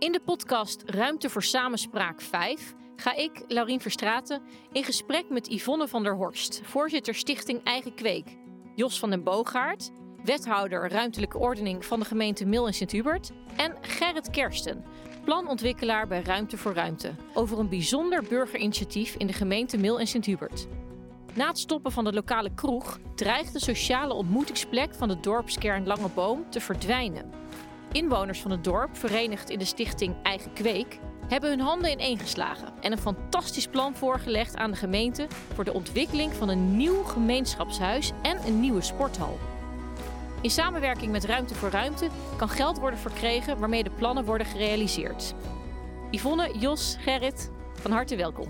In de podcast Ruimte voor Samenspraak 5 ga ik, Laurien Verstraten, in gesprek met Yvonne van der Horst, voorzitter Stichting Eigen Kweek, Jos van den Boogaard, wethouder ruimtelijke ordening van de gemeente Mil en Sint-Hubert en Gerrit Kersten, planontwikkelaar bij Ruimte voor Ruimte, over een bijzonder burgerinitiatief in de gemeente Mil en Sint-Hubert. Na het stoppen van de lokale kroeg dreigt de sociale ontmoetingsplek van de dorpskern Lange Boom te verdwijnen. Inwoners van het dorp, verenigd in de stichting Eigen Kweek, hebben hun handen ineengeslagen en een fantastisch plan voorgelegd aan de gemeente voor de ontwikkeling van een nieuw gemeenschapshuis en een nieuwe sporthal. In samenwerking met Ruimte voor Ruimte kan geld worden verkregen waarmee de plannen worden gerealiseerd. Yvonne, Jos, Gerrit, van harte welkom.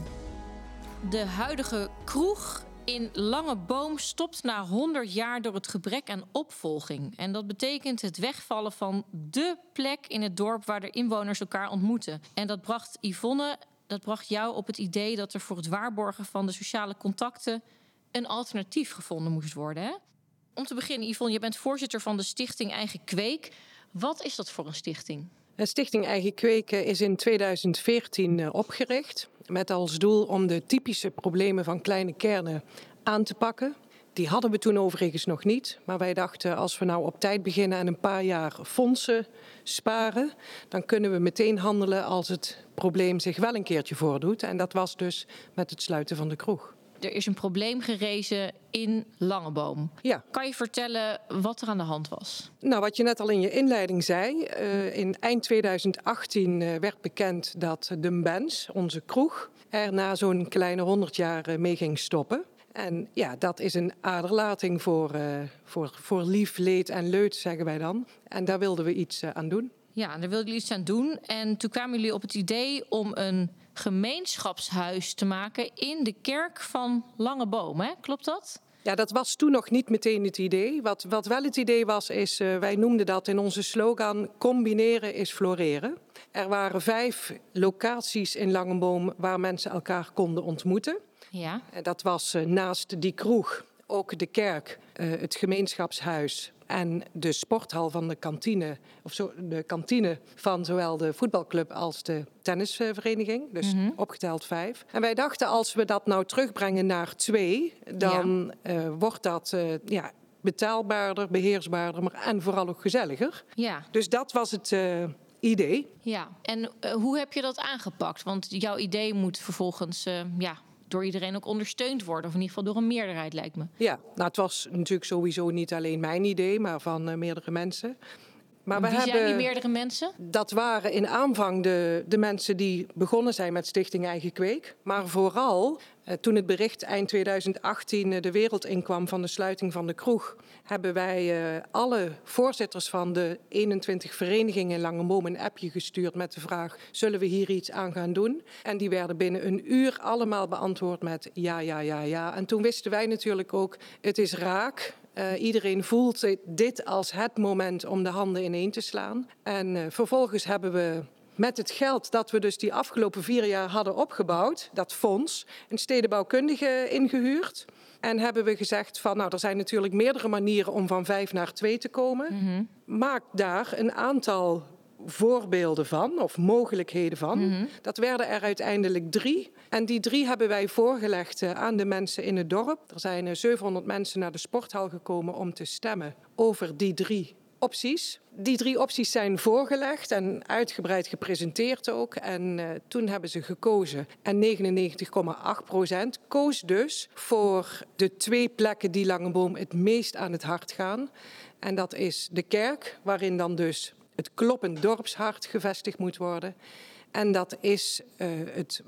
De huidige kroeg in Lange Boom stopt na 100 jaar door het gebrek aan opvolging. En dat betekent het wegvallen van de plek in het dorp waar de inwoners elkaar ontmoeten. En dat bracht Yvonne, dat bracht jou op het idee dat er voor het waarborgen van de sociale contacten een alternatief gevonden moest worden. Hè? Om te beginnen, Yvonne, je bent voorzitter van de Stichting Eigen Kweek. Wat is dat voor een stichting? Stichting Eigen Kweken is in 2014 eh, opgericht met als doel om de typische problemen van kleine kernen aan te pakken. Die hadden we toen overigens nog niet, maar wij dachten als we nou op tijd beginnen en een paar jaar fondsen sparen, dan kunnen we meteen handelen als het probleem zich wel een keertje voordoet. En dat was dus met het sluiten van de kroeg. Er is een probleem gerezen in Langeboom. Ja. Kan je vertellen wat er aan de hand was? Nou, wat je net al in je inleiding zei. Uh, in eind 2018 uh, werd bekend dat de Benz, onze kroeg, er na zo'n kleine 100 jaar uh, mee ging stoppen. En ja, dat is een aderlating voor, voor, voor lief, leed en leed, zeggen wij dan. En daar wilden we iets aan doen. Ja, daar wilden jullie iets aan doen. En toen kwamen jullie op het idee om een gemeenschapshuis te maken in de kerk van Langeboom. Hè? Klopt dat? Ja, dat was toen nog niet meteen het idee. Wat, wat wel het idee was, is, uh, wij noemden dat in onze slogan: combineren is floreren. Er waren vijf locaties in Langeboom waar mensen elkaar konden ontmoeten. Ja. En dat was uh, naast die kroeg ook de kerk, het gemeenschapshuis en de sporthal van de kantine, of zo, de kantine van zowel de voetbalclub als de tennisvereniging. Dus mm -hmm. opgeteld vijf. En wij dachten, als we dat nou terugbrengen naar twee, dan ja. uh, wordt dat uh, ja, betaalbaarder, beheersbaarder, maar en vooral ook gezelliger. Ja. Dus dat was het. Uh, idee. Ja, en hoe heb je dat aangepakt? Want jouw idee moet vervolgens ja, door iedereen ook ondersteund worden. Of in ieder geval door een meerderheid, lijkt me. Ja, nou, het was natuurlijk sowieso niet alleen mijn idee, maar van uh, meerdere mensen. Maar we Wie hebben, zijn die meerdere mensen? Dat waren in aanvang de, de mensen die begonnen zijn met Stichting Eigen Kweek. Maar vooral uh, toen het bericht eind 2018 uh, de wereld inkwam van de sluiting van de kroeg, hebben wij uh, alle voorzitters van de 21 verenigingen in Langeboom een appje gestuurd met de vraag: zullen we hier iets aan gaan doen? En die werden binnen een uur allemaal beantwoord met ja, ja, ja, ja. En toen wisten wij natuurlijk ook: het is raak. Uh, iedereen voelt dit als het moment om de handen ineen te slaan. En uh, vervolgens hebben we met het geld dat we dus die afgelopen vier jaar hadden opgebouwd, dat fonds, een stedenbouwkundige ingehuurd. En hebben we gezegd van, nou, er zijn natuurlijk meerdere manieren om van vijf naar twee te komen. Mm -hmm. Maak daar een aantal voorbeelden van, of mogelijkheden van. Mm -hmm. Dat werden er uiteindelijk drie. En die drie hebben wij voorgelegd aan de mensen in het dorp. Er zijn 700 mensen naar de sporthal gekomen om te stemmen over die drie opties. Die drie opties zijn voorgelegd en uitgebreid gepresenteerd ook. En uh, toen hebben ze gekozen. En 99,8 procent koos dus voor de twee plekken die Langeboom het meest aan het hart gaan. En dat is de kerk, waarin dan dus het kloppend dorpshart gevestigd moet worden. En dat is uh, het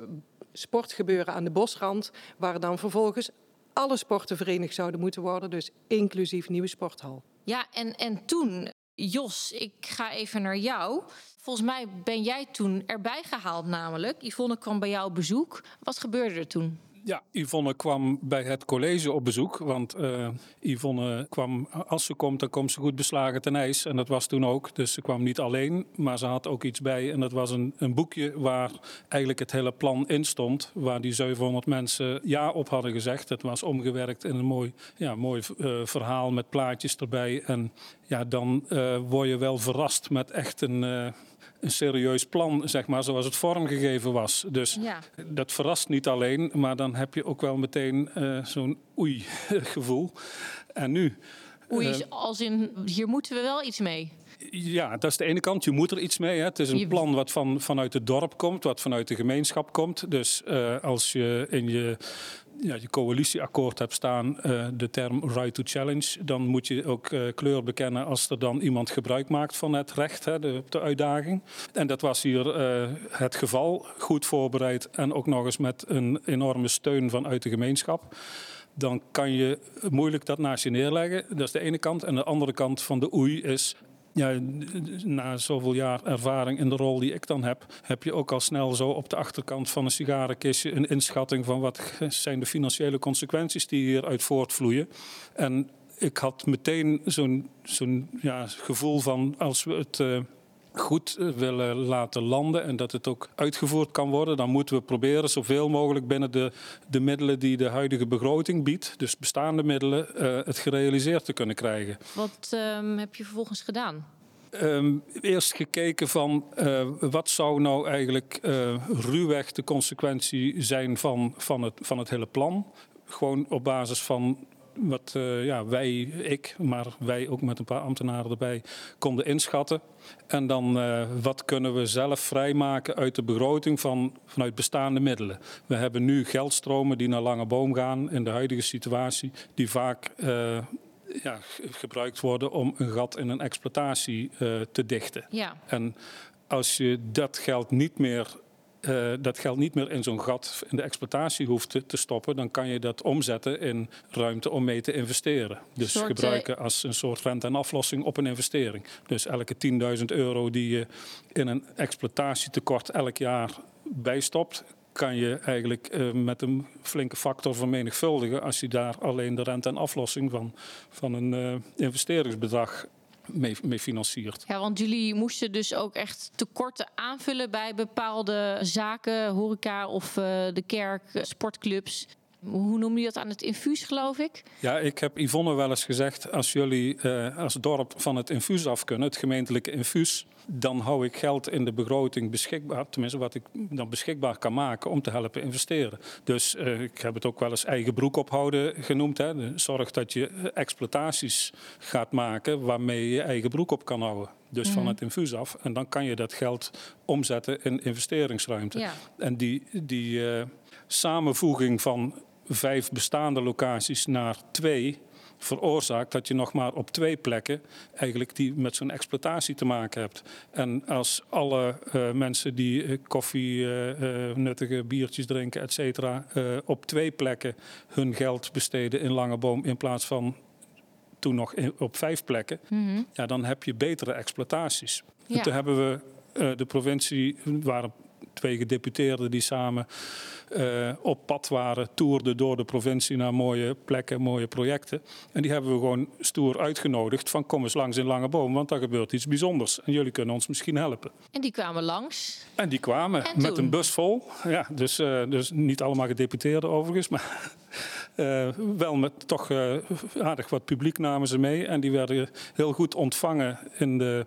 sportgebeuren aan de bosrand, waar dan vervolgens alle sporten verenigd zouden moeten worden, dus inclusief nieuwe sporthal. Ja, en, en toen, Jos, ik ga even naar jou. Volgens mij ben jij toen erbij gehaald, namelijk. Yvonne kwam bij jou bezoek. Wat gebeurde er toen? Ja, Yvonne kwam bij het college op bezoek. Want uh, Yvonne kwam, als ze komt, dan komt ze goed beslagen ten ijs. En dat was toen ook. Dus ze kwam niet alleen, maar ze had ook iets bij. En dat was een, een boekje waar eigenlijk het hele plan in stond. Waar die 700 mensen ja op hadden gezegd. Het was omgewerkt in een mooi, ja, mooi uh, verhaal met plaatjes erbij. En ja, dan uh, word je wel verrast met echt een een serieus plan, zeg maar, zoals het vormgegeven was. Dus Ja. dat verrast niet alleen, maar dan heb je ook wel meteen eh, zo'n oei-gevoel. En nu? Oei, Eh, als in, hier moeten we wel iets mee. Ja, dat is de ene kant. Je moet er iets mee. Hè. Het is een plan wat van, vanuit het dorp komt, wat vanuit de gemeenschap komt. Dus eh, als je in je, ja, je coalitieakkoord hebt staan eh, de term right to challenge, dan moet je ook eh, kleur bekennen als er dan iemand gebruik maakt van het recht, hè, de, de uitdaging. En dat was hier eh, het geval. Goed voorbereid en ook nog eens met een enorme steun vanuit de gemeenschap dan kan je moeilijk dat naast je neerleggen. Dat is de ene kant. En de andere kant van de oei is. Ja, na zoveel jaar ervaring in de rol die ik dan heb, heb je ook al snel zo op de achterkant van een sigarenkistje een inschatting van wat zijn de financiële consequenties die hieruit voortvloeien. En ik had meteen zo'n zo'n ja, gevoel van als we het eh, goed eh, willen laten landen en dat het ook uitgevoerd kan worden, dan moeten we proberen zoveel mogelijk binnen de, de middelen die de huidige begroting biedt, dus bestaande middelen, eh, het gerealiseerd te kunnen krijgen. Wat ehm, heb je vervolgens gedaan? Ehm, eerst gekeken van eh, wat zou nou eigenlijk ruwweg de consequentie zijn van, van, het, van het hele plan. Gewoon op basis van wat eh, ja, wij, ik, maar wij ook met een paar ambtenaren erbij konden inschatten. En dan eh, wat kunnen we zelf vrijmaken uit de begroting van, vanuit bestaande middelen. We hebben nu geldstromen die naar Lange Boom gaan in de huidige situatie, die vaak eh, ja, ge- gebruikt worden om een gat in een exploitatie te dichten. Ja, En als je dat geld niet meer, eh, dat geld niet meer in zo'n gat in de exploitatie hoeft te, te stoppen, dan kan je dat omzetten in ruimte om mee te investeren. Dus Soort, gebruiken als een soort rente en aflossing op een investering. Dus elke 10.000 euro die je in een exploitatietekort elk jaar bijstopt, kan je eigenlijk eh, met een flinke factor vermenigvuldigen als je daar alleen de rente en aflossing van, van een eh, investeringsbedrag mee, mee financiert. Ja, want jullie moesten dus ook echt tekorten aanvullen bij bepaalde zaken, horeca of eh, de kerk, eh, sportclubs. Hoe noem je dat aan het infuus, geloof ik? Ja, ik heb Yvonne wel eens gezegd, als jullie eh, als dorp van het infuus af kunnen, het gemeentelijke infuus, dan hou ik geld in de begroting beschikbaar, tenminste wat ik dan beschikbaar kan maken om te helpen investeren. Dus eh, ik heb het ook wel eens eigen broek ophouden genoemd. Hè. Zorg dat je eh, exploitaties gaat maken waarmee je je eigen broek op kan houden. Dus van het infuus af. En dan kan je dat geld omzetten in investeringsruimte. Ja. En die, die eh, samenvoeging van vijf bestaande locaties naar twee veroorzaakt dat je nog maar op twee plekken eigenlijk die met zo'n exploitatie te maken hebt. En als alle eh, mensen die eh, koffie eh, nuttige biertjes drinken, et cetera, op twee plekken hun geld besteden in Langeboom in plaats van toen nog in- op vijf plekken, ja, dan heb je betere exploitaties. En toen hebben we de provincie, waren twee gedeputeerden die samen eh, op pad waren, toerden door de provincie naar mooie plekken, mooie projecten. En die hebben we gewoon stoer uitgenodigd van kom eens langs in Langeboom, want daar gebeurt iets bijzonders. En jullie kunnen ons misschien helpen. En die kwamen langs. En die kwamen En met een bus vol. Ja, dus, eh, dus niet allemaal gedeputeerden overigens, maar eh, wel met toch eh, aardig wat publiek namen ze mee. En die werden heel goed ontvangen in de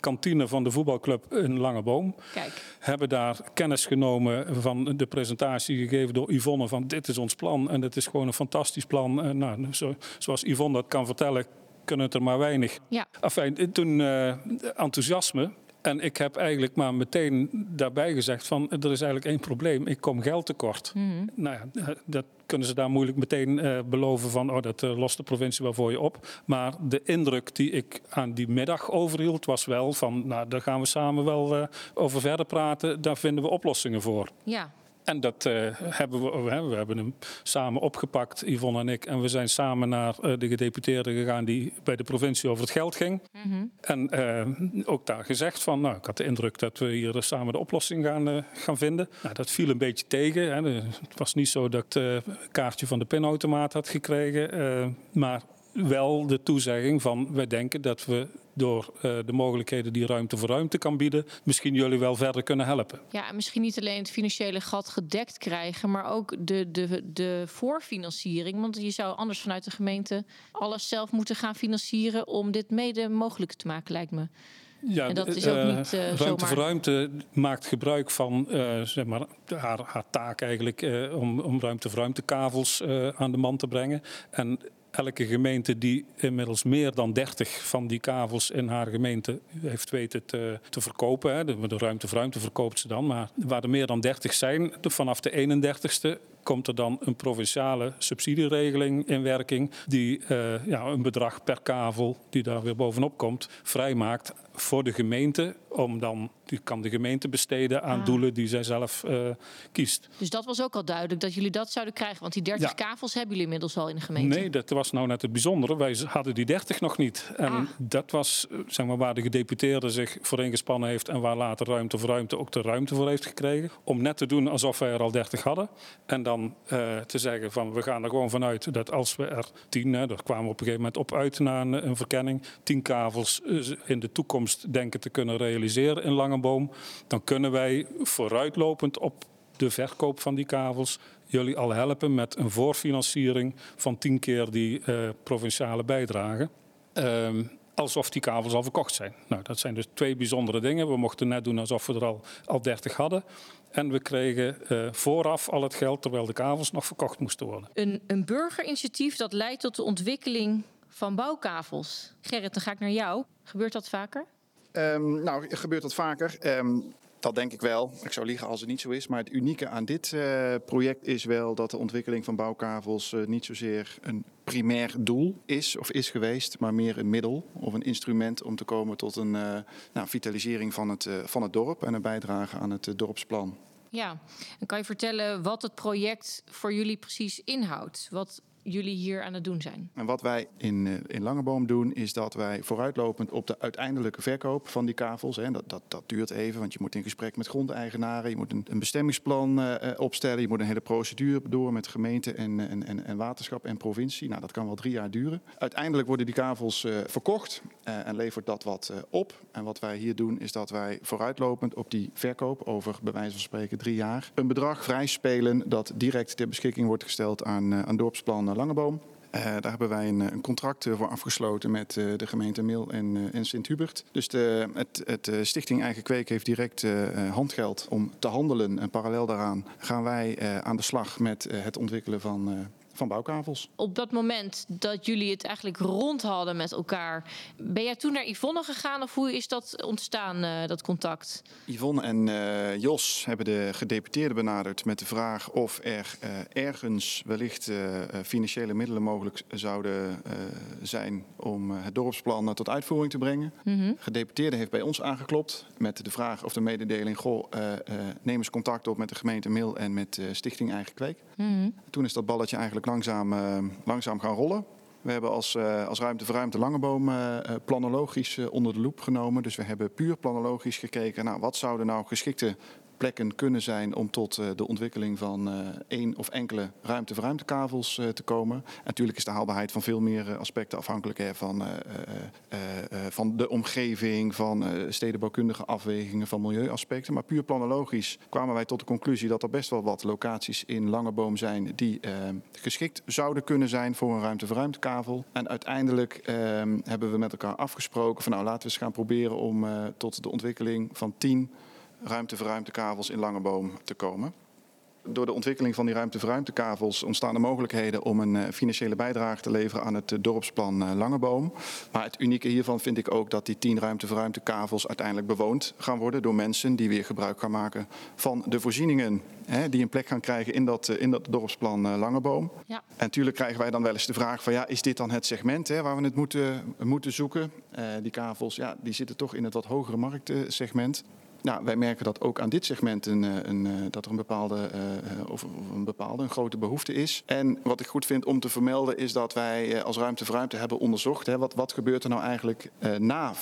kantine van de voetbalclub in Langeboom. Kijk, Hebben daar kennis genomen van de presentatie gegeven door Yvonne van dit is ons plan en dit is gewoon een fantastisch plan. En nou, zo, zoals Yvonne dat kan vertellen, kunnen het er maar weinig. ja. Enfin, toen eh, enthousiasme. En ik heb eigenlijk maar meteen daarbij gezegd van er is eigenlijk één probleem. Ik kom geld tekort. Nou ja, eh, dat kunnen ze daar moeilijk meteen eh, beloven van oh, dat eh, lost de provincie wel voor je op. Maar de indruk die ik aan die middag overhield was wel van nou daar gaan we samen wel over verder praten. Daar vinden we oplossingen voor. ja. En dat eh, hebben we, we hebben- we hebben hem samen opgepakt, Yvonne en ik. En we zijn samen naar eh, de gedeputeerde gegaan die bij de provincie over het geld ging. En eh, ook daar gezegd van, nou, ik had de indruk dat we hier samen de oplossing gaan, gaan vinden. Nou, dat viel een beetje tegen. Hè. Het was niet zo dat ik het kaartje van de pinautomaat had gekregen. maar wel de toezegging van, wij denken dat we door eh, de mogelijkheden die ruimte voor ruimte kan bieden, misschien jullie wel verder kunnen helpen. Ja, en misschien niet alleen het financiële gat gedekt krijgen, maar ook de, de, de voorfinanciering. Want je zou anders vanuit de gemeente alles zelf moeten gaan financieren om dit mede mogelijk te maken, lijkt me. Ja, en dat is ook niet uh, Ruimte voor Ruimte maakt gebruik van zeg maar, haar, haar taak eigenlijk om, om ruimte voor ruimtekavels aan de man te brengen. En elke gemeente die inmiddels meer dan 30 van die kavels in haar gemeente heeft weten te, te verkopen. Hè. De, ruimte voor ruimte verkoopt ze dan. Maar waar er meer dan 30 zijn, vanaf de 31ste komt er dan een provinciale subsidieregeling in werking. Die uh, ja, een bedrag per kavel, die daar weer bovenop komt, vrijmaakt voor de gemeente. Om dan, die kan de gemeente besteden aan ah. doelen die zij zelf uh, kiest. Dus dat was ook al duidelijk dat jullie dat zouden krijgen. Want die 30 kavels hebben jullie inmiddels al in de gemeente. Nee, dat was nou net het bijzondere. Wij hadden die 30 nog niet. En ah. dat was eh, zeg maar, waar de gedeputeerde zich voor ingespannen heeft. En waar later ruimte voor ruimte ook de ruimte voor heeft gekregen. Om net te doen alsof wij er al 30 hadden. En dan uh, te zeggen van we gaan er gewoon vanuit dat als we er tien, hè, daar kwamen we op een gegeven moment op uit na een, een verkenning, tien kavels eh, in de toekomst denken te kunnen realiseren in Langeboom, dan kunnen wij vooruitlopend op de verkoop van die kavels jullie al helpen met een voorfinanciering van tien keer die uh, provinciale bijdrage. Ehm, alsof die kavels al verkocht zijn. Nou, dat zijn dus twee bijzondere dingen. We mochten net doen alsof we er al, al 30 hadden. En we kregen uh, vooraf al het geld terwijl de kavels nog verkocht moesten worden. Een, een burgerinitiatief dat leidt tot de ontwikkeling van bouwkavels. Gerrit, dan ga ik naar jou. Gebeurt dat vaker? Um, nou, gebeurt dat vaker. Um, dat denk ik wel. Ik zou liegen als het niet zo is. Maar het unieke aan dit uh, project is wel dat de ontwikkeling van bouwkavels uh, niet zozeer een primair doel is of is geweest, maar meer een middel of een instrument om te komen tot een uh, nou, vitalisering van het, van het dorp en een bijdrage aan het dorpsplan. Ja, en kan je vertellen wat het project voor jullie precies inhoudt? Wat jullie hier aan het doen zijn. En wat wij in, eh, in Langeboom doen, is dat wij vooruitlopend op de uiteindelijke verkoop van die kavels. Hè, dat, dat, dat duurt even, want je moet in gesprek met grondeigenaren, je moet een, een bestemmingsplan uh, opstellen, je moet een hele procedure door met gemeente en, en, en, en, waterschap en provincie. Nou, dat kan wel drie jaar duren. Uiteindelijk worden die kavels verkocht en levert dat wat op. En wat wij hier doen, is dat wij vooruitlopend op die verkoop, over bij wijze van spreken drie jaar, een bedrag vrij spelen dat direct ter beschikking wordt gesteld aan, aan dorpsplan Langeboom. Uh, daar hebben wij een, een, contract voor afgesloten met de gemeente Mil en, en Sint-Hubert. Dus de, het, het Stichting Eigen Kweek heeft direct handgeld om te handelen. En parallel daaraan gaan wij aan de slag met het ontwikkelen van van bouwkavels. Op dat moment dat jullie het eigenlijk rond hadden met elkaar, ben jij toen naar Yvonne gegaan of hoe is dat ontstaan, uh, dat contact? Yvonne en uh, Jos hebben de gedeputeerde benaderd met de vraag of er uh, ergens wellicht financiële middelen mogelijk zouden zijn om het dorpsplan tot uitvoering te brengen. Mm -hmm. Gedeputeerde heeft bij ons aangeklopt met de vraag of de mededeling: Goh, neem eens contact op met de gemeente Mil en met Stichting Eigen Kweek. Mm -hmm. Toen is dat balletje eigenlijk langzaam, uh, langzaam gaan rollen. We hebben als, uh, als ruimte voor ruimte Langeboom uh, planologisch onder de loep genomen. Dus we hebben puur planologisch gekeken. Nou, wat zouden nou geschikte plekken kunnen zijn om tot uh, de ontwikkeling van uh, één of enkele ruimte-voor-ruimtekavels uh, te komen. En natuurlijk is de haalbaarheid van veel meer aspecten afhankelijk hè, van, van de omgeving, van stedenbouwkundige afwegingen, van milieuaspecten. Maar puur planologisch kwamen wij tot de conclusie dat er best wel wat locaties in Langeboom zijn die geschikt zouden kunnen zijn voor een ruimte-voor-ruimtekavel. En uiteindelijk hebben we met elkaar afgesproken van nou laten we eens gaan proberen om tot de ontwikkeling van tien ruimte voor ruimtekavels in Langeboom te komen. Door de ontwikkeling van die ruimte-voor-ruimtekavels ontstaan de mogelijkheden om een eh, financiële bijdrage te leveren aan het eh, dorpsplan eh, Langeboom. Maar het unieke hiervan vind ik ook dat die tien ruimte-voor-ruimtekavels uiteindelijk bewoond gaan worden door mensen die weer gebruik gaan maken van de voorzieningen hè, die een plek gaan krijgen in dat, in dat dorpsplan Langeboom. Ja. En natuurlijk krijgen wij dan wel eens de vraag van ja, is dit dan het segment hè, waar we het moeten, moeten zoeken? Uh, die kavels ja, die zitten toch in het wat hogere marktsegment. Nou, wij merken dat ook aan dit segment een, eh, een, eh, dat er een bepaalde, uh, of een bepaalde een grote behoefte is. En wat ik goed vind om te vermelden is dat wij als Ruimte voor Ruimte hebben onderzocht. Hè, wat, wat gebeurt er nou eigenlijk uh, na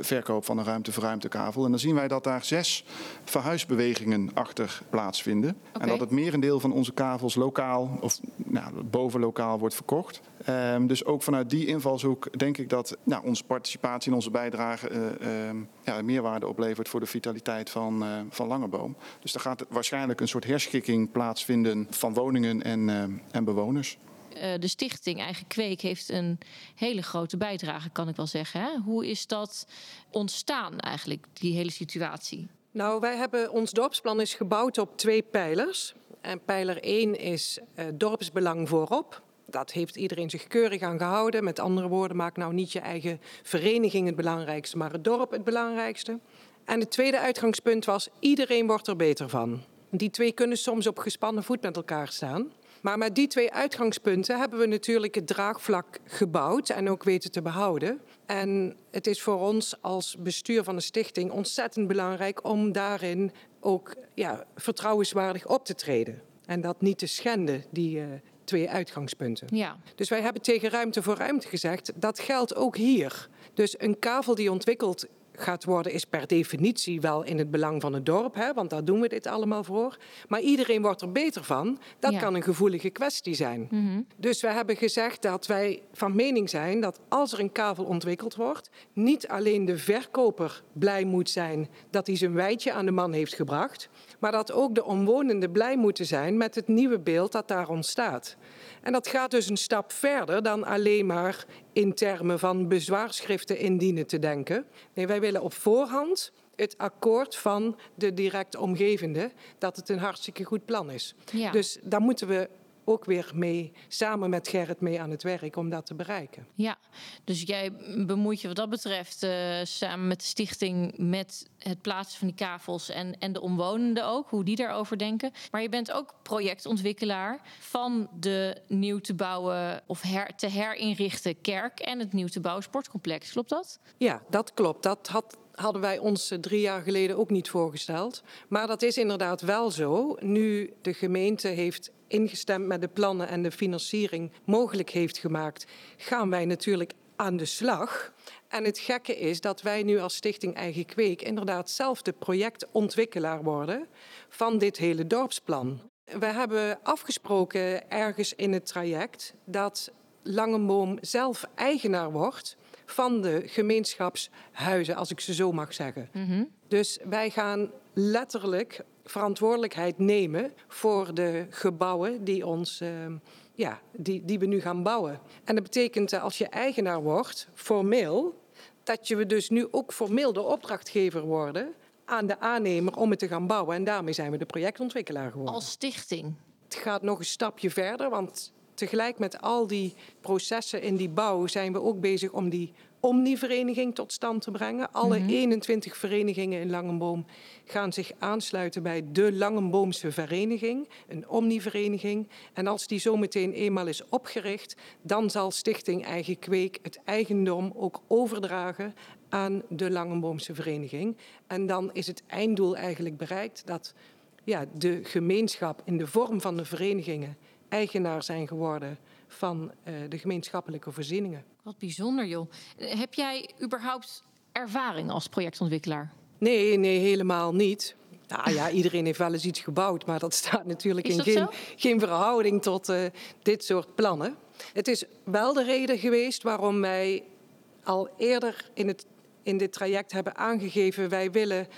verkoop van een Ruimte voor Ruimtekavel. En dan zien wij dat daar zes verhuisbewegingen achter plaatsvinden. Okay. En dat het merendeel van onze kavels lokaal of nou, bovenlokaal wordt verkocht. Um, dus ook vanuit die invalshoek denk ik dat nou, onze participatie en onze bijdrage uh, um, ja, meerwaarde oplevert voor de vitaliteit van, uh, van Langeboom. Dus er gaat waarschijnlijk een soort herschikking plaatsvinden van woningen en, uh, en bewoners. de stichting Eigen Kweek heeft een hele grote bijdrage, kan ik wel zeggen. Hè? Hoe is dat ontstaan eigenlijk, die hele situatie? Nou, wij hebben ons dorpsplan is gebouwd op twee pijlers. En pijler 1 is uh, dorpsbelang voorop. Dat heeft iedereen zich keurig aan gehouden. Met andere woorden, maak nou niet je eigen vereniging het belangrijkste, maar het dorp het belangrijkste. En het tweede uitgangspunt was: iedereen wordt er beter van. Die twee kunnen soms op gespannen voet met elkaar staan. Maar met die twee uitgangspunten hebben we natuurlijk het draagvlak gebouwd en ook weten te behouden. En het is voor ons als bestuur van de stichting ontzettend belangrijk om daarin ook ja, vertrouwenswaardig op te treden. En dat niet te schenden, die uh, twee uitgangspunten. Ja. Dus wij hebben tegen ruimte voor ruimte gezegd, dat geldt ook hier. Dus een kavel die ontwikkeld gaat worden, is per definitie wel in het belang van het dorp, hè, want daar doen we dit allemaal voor. Maar iedereen wordt er beter van. Dat kan een gevoelige kwestie zijn. Mm Dus we hebben gezegd dat wij van mening zijn dat als er een kavel ontwikkeld wordt, niet alleen de verkoper blij moet zijn dat hij zijn wijtje aan de man heeft gebracht, maar dat ook de omwonenden blij moeten zijn met het nieuwe beeld dat daar ontstaat. En dat gaat dus een stap verder dan alleen maar in termen van bezwaarschriften indienen te denken. Nee, wij willen op voorhand het akkoord van de direct omgevende dat het een hartstikke goed plan is. Ja. Dus daar moeten we ook weer mee, samen met Gerrit mee aan het werk om dat te bereiken. Ja, dus jij bemoeit je wat dat betreft uh, samen met de stichting met het plaatsen van die kavels en, en de omwonenden ook, hoe die daarover denken. Maar je bent ook projectontwikkelaar van de nieuw te bouwen of her, te herinrichten kerk en het nieuw te bouwen sportcomplex. Klopt dat? Ja, dat klopt. Dat had hadden wij ons eh, drie jaar geleden ook niet voorgesteld. Maar dat is inderdaad wel zo. Nu de gemeente heeft ingestemd met de plannen en de financiering mogelijk heeft gemaakt, gaan wij natuurlijk aan de slag. En het gekke is dat wij nu als Stichting Eigen Kweek inderdaad zelf de projectontwikkelaar worden van dit hele dorpsplan. We hebben afgesproken ergens in het traject dat Langenboom zelf eigenaar wordt van de gemeenschapshuizen, als ik ze zo mag zeggen. Mhm. Dus wij gaan letterlijk verantwoordelijkheid nemen voor de gebouwen die, ons, uh, ja, die, die we nu gaan bouwen. En dat betekent als je eigenaar wordt, formeel, dat je we dus nu ook formeel de opdrachtgever worden aan de aannemer om het te gaan bouwen. En daarmee zijn we de projectontwikkelaar geworden. Als stichting? Het gaat nog een stapje verder, want tegelijk met al die processen in die bouw zijn we ook bezig om die omnivereniging tot stand te brengen. Alle 21 mhm. verenigingen in Langenboom gaan zich aansluiten bij de Langenboomse vereniging, een omnivereniging. En als die zometeen eenmaal is opgericht, dan zal Stichting Eigen Kweek het eigendom ook overdragen aan de Langenboomse vereniging. En dan is het einddoel eigenlijk bereikt dat ja, de gemeenschap in de vorm van de verenigingen eigenaar zijn geworden van uh, de gemeenschappelijke voorzieningen. Wat bijzonder, joh. Heb jij überhaupt ervaring als projectontwikkelaar? Nee, nee, helemaal niet. Nou ja, iedereen heeft wel eens iets gebouwd, maar dat staat natuurlijk in geen, geen, verhouding tot uh, dit soort plannen. Het is wel de reden geweest waarom wij al eerder in, het, in dit traject hebben aangegeven: wij willen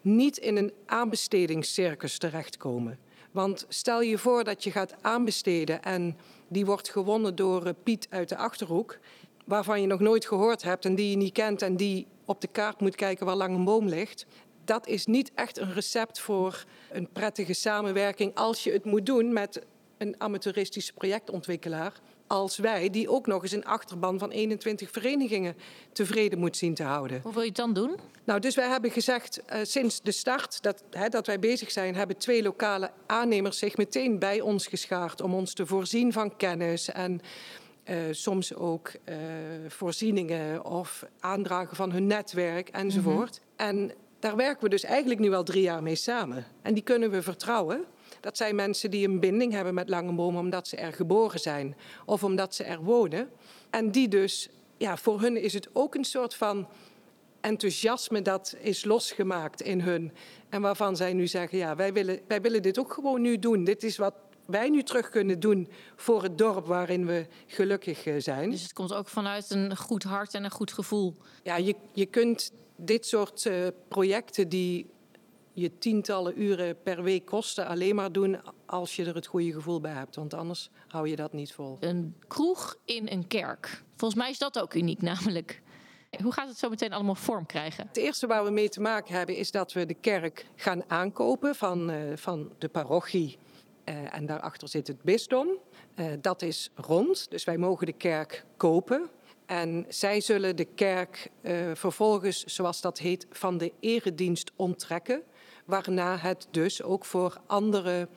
niet in een aanbestedingscircus terechtkomen. Want stel je voor dat je gaat aanbesteden en die wordt gewonnen door eh, Piet uit de achterhoek, waarvan je nog nooit gehoord hebt en die je niet kent en die op de kaart moet kijken waar lang een boom ligt. Dat is niet echt een recept voor een prettige samenwerking als je het moet doen met een amateuristische projectontwikkelaar als wij, die ook nog eens een achterban van 21 verenigingen tevreden moet zien te houden. Hoe wil je het dan doen? Nou, dus wij hebben gezegd, uh, sinds de start dat, hè, dat wij bezig zijn, hebben twee lokale aannemers zich meteen bij ons geschaard om ons te voorzien van kennis en uh, soms ook uh, voorzieningen of aandragen van hun netwerk enzovoort. Mm -hmm. En daar werken we dus eigenlijk nu al drie jaar mee samen. En die kunnen we vertrouwen. Dat zijn mensen die een binding hebben met Langenboom omdat ze er geboren zijn of omdat ze er wonen. En die dus, ja, voor hun is het ook een soort van enthousiasme dat is losgemaakt in hun. En waarvan zij nu zeggen, ja, wij willen, wij willen dit ook gewoon nu doen. Dit is wat wij nu terug kunnen doen voor het dorp waarin we gelukkig eh, zijn. Dus het komt ook vanuit een goed hart en een goed gevoel. Ja, je, je kunt dit soort uh, projecten die je tientallen uren per week kosten alleen maar doen als je er het goede gevoel bij hebt. Want anders hou je dat niet vol. Een kroeg in een kerk. Volgens mij is dat ook uniek namelijk. Hoe gaat het zo meteen allemaal vorm krijgen? Het eerste waar we mee te maken hebben is dat we de kerk gaan aankopen van, uh, van de parochie. Uh, en daarachter zit het bisdom. Uh, dat is rond, dus wij mogen de kerk kopen. En zij zullen de kerk vervolgens, zoals dat heet, van de eredienst onttrekken. Waarna het dus ook voor andere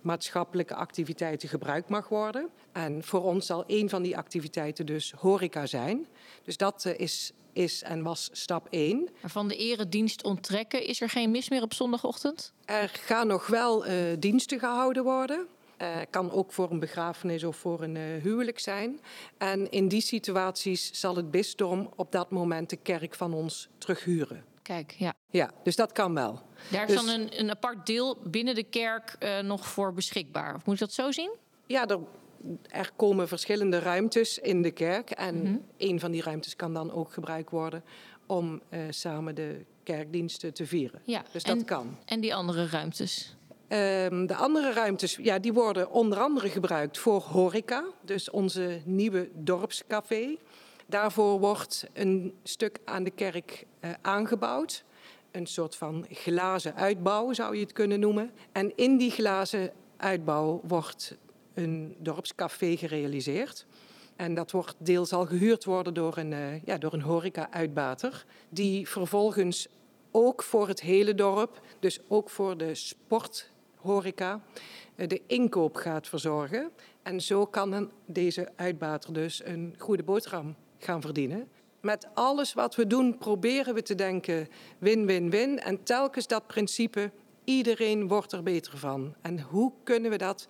maatschappelijke activiteiten gebruikt mag worden. En voor ons zal een van die activiteiten dus horeca zijn. Dus dat is is en was stap 1. Maar van de eredienst onttrekken, is er geen mis meer op zondagochtend? Er gaan nog wel uh, diensten gehouden worden. Uh, kan ook voor een begrafenis of voor een uh, huwelijk zijn. En in die situaties zal het bisdom op dat moment de kerk van ons terughuren. Kijk, ja. Ja, dus dat kan wel. Daar is dus, dan een, een, apart deel binnen de kerk uh, nog voor beschikbaar. Of moet je dat zo zien? Ja, er er komen verschillende ruimtes in de kerk. En mm -hmm. een van die ruimtes kan dan ook gebruikt worden om uh, samen de kerkdiensten te vieren. Ja, dus dat kan. En die andere ruimtes? Um, de andere ruimtes ja, die worden onder andere gebruikt voor horeca. Dus onze nieuwe dorpscafé. Daarvoor wordt een stuk aan de kerk uh, aangebouwd. Een soort van glazen uitbouw zou je het kunnen noemen. En in die glazen uitbouw wordt een dorpscafé gerealiseerd. En dat wordt deels al gehuurd worden door een, uh, ja, door een horeca-uitbater. Die vervolgens ook voor het hele dorp, dus ook voor de sporthoreca, uh, de inkoop gaat verzorgen. En zo kan deze uitbater dus een goede boterham gaan verdienen. Met alles wat we doen proberen we te denken win-win-win. En telkens dat principe, iedereen wordt er beter van. En hoe kunnen we dat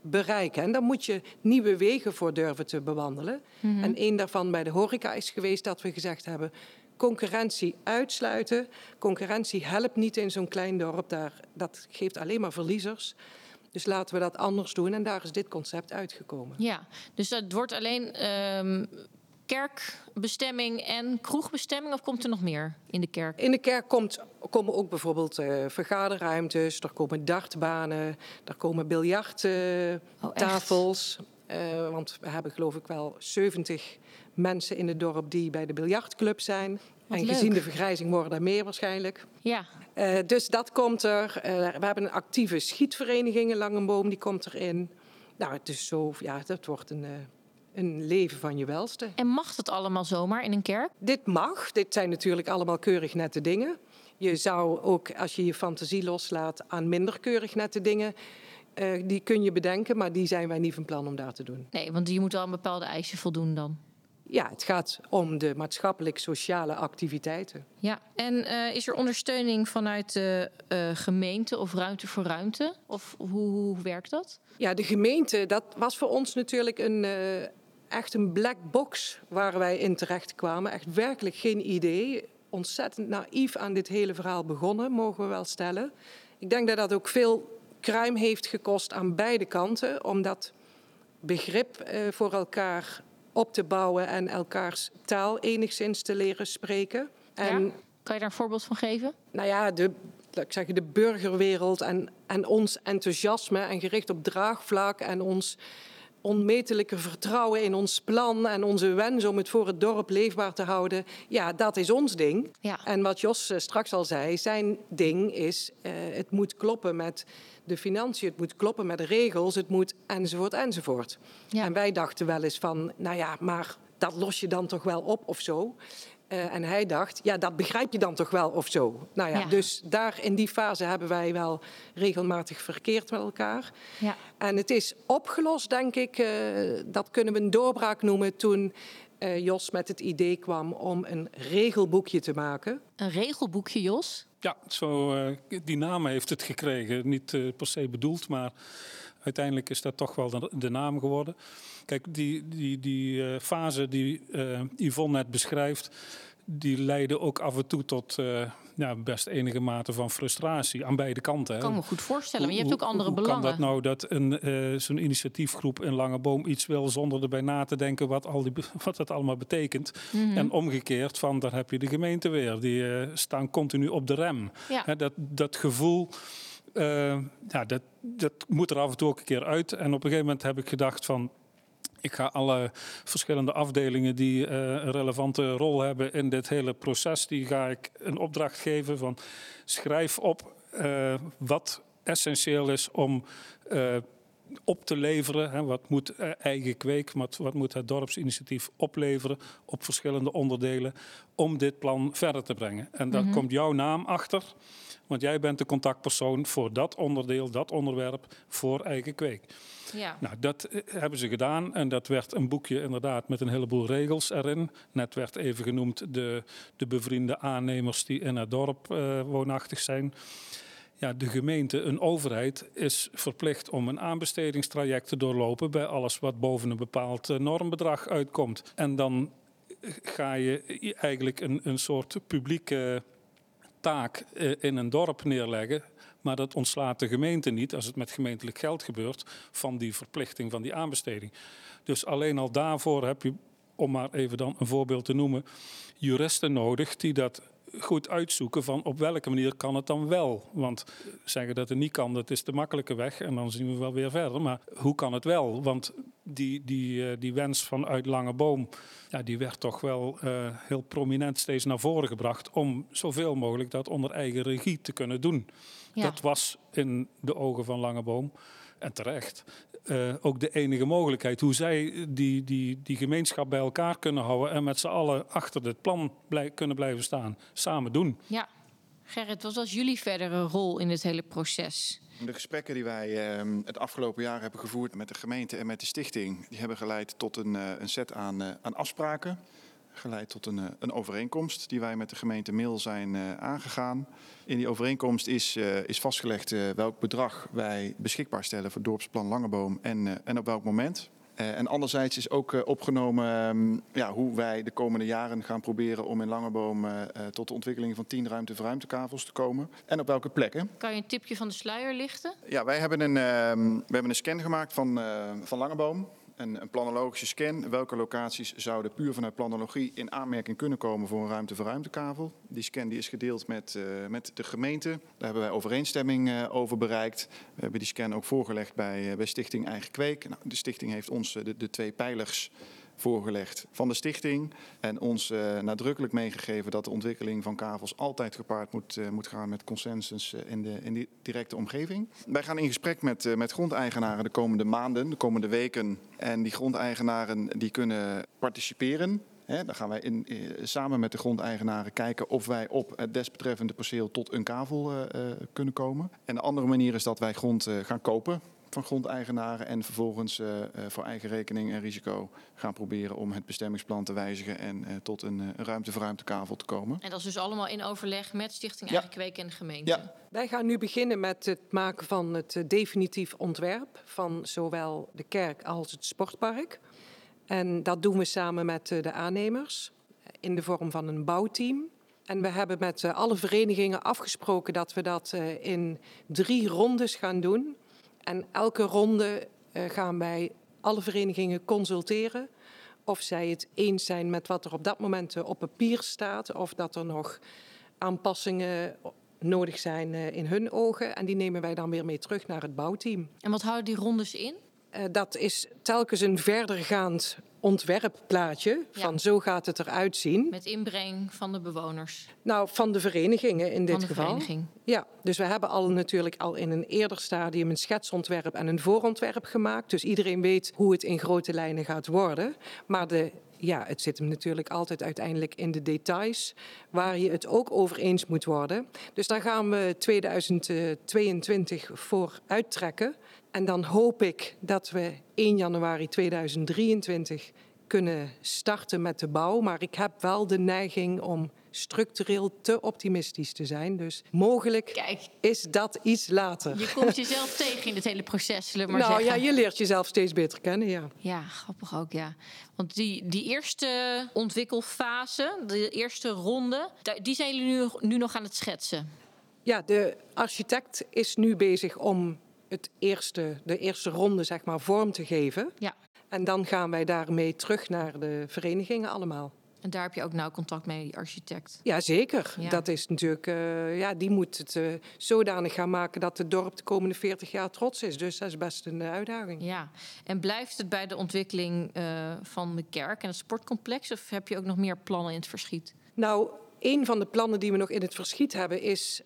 bereiken. En daar moet je nieuwe wegen voor durven te bewandelen. Mm -hmm. En één daarvan bij de horeca is geweest dat we gezegd hebben... concurrentie uitsluiten. Concurrentie helpt niet in zo'n klein dorp. Daar, dat geeft alleen maar verliezers. Dus laten we dat anders doen. En daar is dit concept uitgekomen. Ja, dus het wordt alleen um, kerkbestemming en kroegbestemming? Of komt er nog meer in de kerk? In de kerk komt, komen ook bijvoorbeeld uh, vergaderruimtes, er komen dartbanen, er komen biljarttafels. Oh, uh, want we hebben geloof ik wel 70 mensen in het dorp die bij de biljartclub zijn. Wat en leuk. gezien de vergrijzing worden er meer waarschijnlijk. Ja. Uh, dus dat komt er. Uh, we hebben een actieve schietvereniging in Langenboom, die komt erin. Nou, het is zo, ja, dat wordt een, een leven van je welste. En mag dat allemaal zomaar in een kerk? Dit mag. Dit zijn natuurlijk allemaal keurig nette dingen. Je zou ook, als je je fantasie loslaat, aan minder keurig nette dingen... Uh, die kun je bedenken, maar die zijn wij niet van plan om daar te doen. Nee, want je moet wel aan bepaalde eisen voldoen dan. Ja, het gaat om de maatschappelijk-sociale activiteiten. Ja, en uh, is er ondersteuning vanuit de uh, gemeente of ruimte voor ruimte? Of hoe, hoe, werkt dat? Ja, de gemeente, dat was voor ons natuurlijk een, echt een black box waar wij in terecht kwamen. Echt werkelijk geen idee. Ontzettend naïef aan dit hele verhaal begonnen, mogen we wel stellen. Ik denk dat dat ook veel kruim heeft gekost aan beide kanten, om dat begrip voor elkaar op te bouwen en elkaars taal enigszins te leren spreken. En, ja? Kan je daar een voorbeeld van geven? Nou ja, de, ik zeggen, de burgerwereld en, en ons enthousiasme en gericht op draagvlak en ons onmetelijke vertrouwen in ons plan en onze wens om het voor het dorp leefbaar te houden. Ja, dat is ons ding. Ja. En wat Jos uh, straks al zei, zijn ding is, uh, het moet kloppen met de financiën, het moet kloppen met de regels, het moet enzovoort enzovoort. Ja. En wij dachten wel eens van, nou ja, maar dat los je dan toch wel op of zo. Uh, en hij dacht, ja, dat begrijp je dan toch wel of zo. Nou ja, Ja. dus daar in die fase hebben wij wel regelmatig verkeerd met elkaar. Ja. En het is opgelost, denk ik, uh, dat kunnen we een doorbraak noemen toen uh, Jos met het idee kwam om een regelboekje te maken. Een regelboekje, Jos? Ja, zo, uh, die naam heeft het gekregen. Niet uh, per se bedoeld, maar uiteindelijk is dat toch wel de, de naam geworden. Kijk, die, die, die uh, fase die Yvonne net beschrijft, die leiden ook af en toe tot uh, ja, best enige mate van frustratie aan beide kanten. Ik kan me goed voorstellen, maar je hebt ook andere hoe, belangen. Hoe kan dat nou dat een, uh, zo'n initiatiefgroep in Langeboom iets wil zonder erbij na te denken wat, al die, wat dat allemaal betekent? -hmm. En omgekeerd, van daar heb je de gemeente weer. Die uh, staan continu op de rem. Ja. He, dat, dat gevoel. Uh, ja, dat, dat moet er af en toe ook een keer uit. En op een gegeven moment heb ik gedacht van... Ik ga alle verschillende afdelingen die uh, een relevante rol hebben in dit hele proces, die ga ik een opdracht geven van schrijf op uh, wat essentieel is om op te leveren. Hè, wat moet eigen kweek, wat, wat moet het dorpsinitiatief opleveren op verschillende onderdelen om dit plan verder te brengen. En daar mm -hmm. komt jouw naam achter. Want jij bent de contactpersoon voor dat onderdeel, dat onderwerp, voor eigen kweek. Ja. Nou, dat hebben ze gedaan en dat werd een boekje inderdaad met een heleboel regels erin. Net werd even genoemd de, de bevriende aannemers die in het dorp uh, woonachtig zijn. Ja, de gemeente, een overheid, is verplicht om een aanbestedingstraject te doorlopen bij alles wat boven een bepaald uh, normbedrag uitkomt. En dan ga je eigenlijk een, een soort publieke taak uh, in een dorp neerleggen. Maar dat ontslaat de gemeente niet, als het met gemeentelijk geld gebeurt, van die verplichting van die aanbesteding. Dus alleen al daarvoor heb je, om maar even dan een voorbeeld te noemen, juristen nodig die dat goed uitzoeken van op welke manier kan het dan wel. Want zeggen dat het niet kan, dat is de makkelijke weg en dan zien we wel weer verder. Maar hoe kan het wel? Want die, die, die wens vanuit Lange Boom, ja, die werd toch wel uh, heel prominent steeds naar voren gebracht om zoveel mogelijk dat onder eigen regie te kunnen doen. Ja. Dat was in de ogen van Langeboom, en terecht, uh, ook de enige mogelijkheid. Hoe zij die, die, die gemeenschap bij elkaar kunnen houden en met z'n allen achter dit plan blij, kunnen blijven staan. Samen doen. Ja. Gerrit, wat was jullie verdere rol in dit hele proces? De gesprekken die wij uh, het afgelopen jaar hebben gevoerd met de gemeente en met de stichting, die hebben geleid tot een, uh, een set aan, uh, aan afspraken. Geleid tot een, een, overeenkomst die wij met de gemeente Mil zijn uh, aangegaan. In die overeenkomst is, uh, is vastgelegd welk bedrag wij beschikbaar stellen voor dorpsplan Langeboom en, en op welk moment. en anderzijds is ook opgenomen um, ja, hoe wij de komende jaren gaan proberen om in Langeboom tot de ontwikkeling van 10 ruimte voor ruimtekavels te komen. En op welke plekken. Kan je een tipje van de sluier lichten? Ja, wij hebben een, we hebben een scan gemaakt van, van Langeboom een, een planologische scan. Welke locaties zouden puur vanuit planologie in aanmerking kunnen komen voor een ruimte voor ruimtekavel? Die scan die is gedeeld met, uh, met de gemeente. Daar hebben wij overeenstemming uh, over bereikt. We hebben die scan ook voorgelegd bij, uh, bij Stichting Eigen Kweek. Nou, de stichting heeft ons de, de twee pijlers voorgelegd van de stichting. En ons uh, nadrukkelijk meegegeven dat de ontwikkeling van kavels altijd gepaard moet, uh, moet gaan met consensus in de, in de directe omgeving. Wij gaan in gesprek met, met grondeigenaren de komende maanden, de komende weken. En die grondeigenaren die kunnen participeren. Dan gaan wij in, samen met de grondeigenaren kijken of wij op het desbetreffende perceel tot een kavel kunnen komen. En de andere manier is dat wij grond gaan kopen van grondeigenaren en vervolgens uh, uh, voor eigen rekening en risico gaan proberen om het bestemmingsplan te wijzigen en uh, tot een, een ruimte voor ruimtekavel te komen. En dat is dus allemaal in overleg met Stichting Eigen ja. Kweek en de gemeente? Ja. Wij gaan nu beginnen met het maken van het definitief ontwerp van zowel de kerk als het sportpark. En dat doen we samen met de aannemers in de vorm van een bouwteam. En we hebben met alle verenigingen afgesproken dat we dat in drie rondes gaan doen. En elke ronde uh, gaan wij alle verenigingen consulteren of zij het eens zijn met wat er op dat moment uh, op papier staat, of dat er nog aanpassingen nodig zijn uh, in hun ogen. En die nemen wij dan weer mee terug naar het bouwteam. En wat houden die rondes in? dat is telkens een verdergaand ontwerpplaatje van zo gaat het eruit zien. Met inbreng van de bewoners? Nou, van de verenigingen in dit van de geval. Vereniging. Ja, dus we hebben al natuurlijk al in een eerder stadium een schetsontwerp en een voorontwerp gemaakt. Dus iedereen weet hoe het in grote lijnen gaat worden. Maar de, ja, het zit hem natuurlijk altijd uiteindelijk in de details, waar je het ook over eens moet worden. Dus daar gaan we 2022 voor uittrekken. En dan hoop ik dat we 1 januari 2023 kunnen starten met de bouw. Maar ik heb wel de neiging om structureel te optimistisch te zijn. Dus mogelijk Kijk. is dat iets later. Je komt jezelf tegen in het hele proces, zullen we maar nou zeggen. ja, je leert jezelf steeds beter kennen, ja. Ja, grappig ook, ja. Want die, die eerste ontwikkelfase, de eerste ronde, die zijn jullie nu, nu nog aan het schetsen. Ja, de architect is nu bezig om het eerste, de eerste ronde zeg maar, vorm te geven. Ja. En dan gaan wij daarmee terug naar de verenigingen allemaal. En daar heb je ook nauw contact mee, die architect. Ja, zeker. Ja. Dat is natuurlijk, eh, ja, die moet het eh, zodanig gaan maken dat het dorp de komende 40 jaar trots is. Dus dat is best een eh, uitdaging. Ja. En blijft het bij de ontwikkeling van de kerk en het sportcomplex? Of heb je ook nog meer plannen in het verschiet? Nou, een van de plannen die we nog in het verschiet hebben is...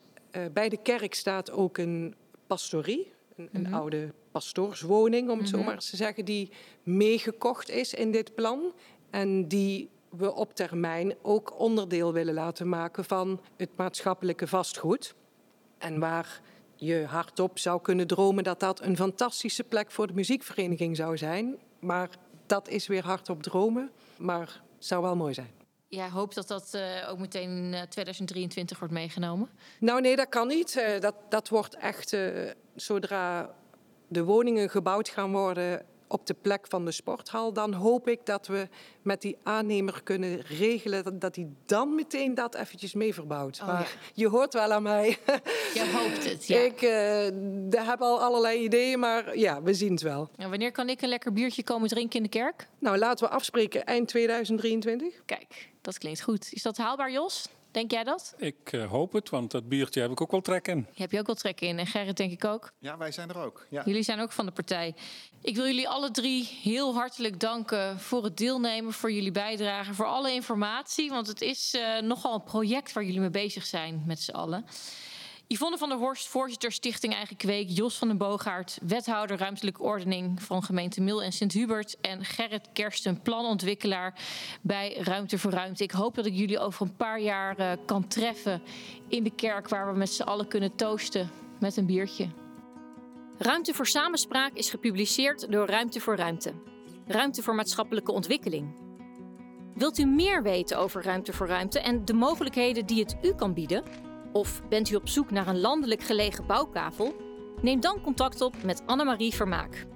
bij de kerk staat ook een pastorie. Een, een oude pastoorswoning, om het zo maar eens te zeggen... die meegekocht is in dit plan. En die we op termijn ook onderdeel willen laten maken... van het maatschappelijke vastgoed. En waar je hardop zou kunnen dromen dat dat een fantastische plek voor de muziekvereniging zou zijn. Maar dat is weer hardop dromen. Maar het zou wel mooi zijn. Ja, hoop dat dat eh, ook meteen in eh, 2023 wordt meegenomen. Nou nee, dat kan niet. Eh, dat, dat wordt echt zodra de woningen gebouwd gaan worden op de plek van de sporthal, dan hoop ik dat we met die aannemer kunnen regelen dat, hij dan meteen dat eventjes mee verbouwt. Oh, maar je hoort wel aan mij. Jij hoopt het, ja. Ik eh, heb al allerlei ideeën, maar ja, we zien het wel. En wanneer kan ik een lekker biertje komen drinken in de kerk? Nou, laten we afspreken eind 2023. Kijk, dat klinkt goed. Is dat haalbaar, Jos? Denk jij dat? Ik eh, hoop het, want dat biertje heb ik ook wel trek in. Heb je ook wel trek in. En Gerrit denk ik ook. Ja, wij zijn er ook. Ja. Jullie zijn ook van de partij. Ik wil jullie alle drie heel hartelijk danken voor het deelnemen, voor jullie bijdrage, voor alle informatie. Want het is eh, nogal een project waar jullie mee bezig zijn met z'n allen. Yvonne van der Horst, voorzitter Stichting Eigen Kweek. Jos van den Boogaard, wethouder ruimtelijke ordening van gemeente Mil en Sint-Hubert. En Gerrit Kersten, planontwikkelaar bij Ruimte voor Ruimte. Ik hoop dat ik jullie over een paar jaar eh, kan treffen in de kerk waar we met z'n allen kunnen toosten met een biertje. Ruimte voor Samenspraak is gepubliceerd door Ruimte voor Ruimte. Ruimte voor maatschappelijke ontwikkeling. Wilt u meer weten over Ruimte voor Ruimte en de mogelijkheden die het u kan bieden? Of bent u op zoek naar een landelijk gelegen bouwkavel? Neem dan contact op met Annemarie Vermaak.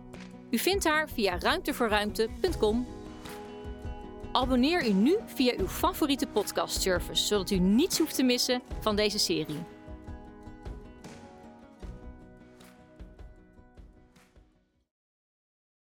U vindt haar via ruimtevoorruimte.com. Abonneer u nu via uw favoriete podcastservice, zodat u niets hoeft te missen van deze serie.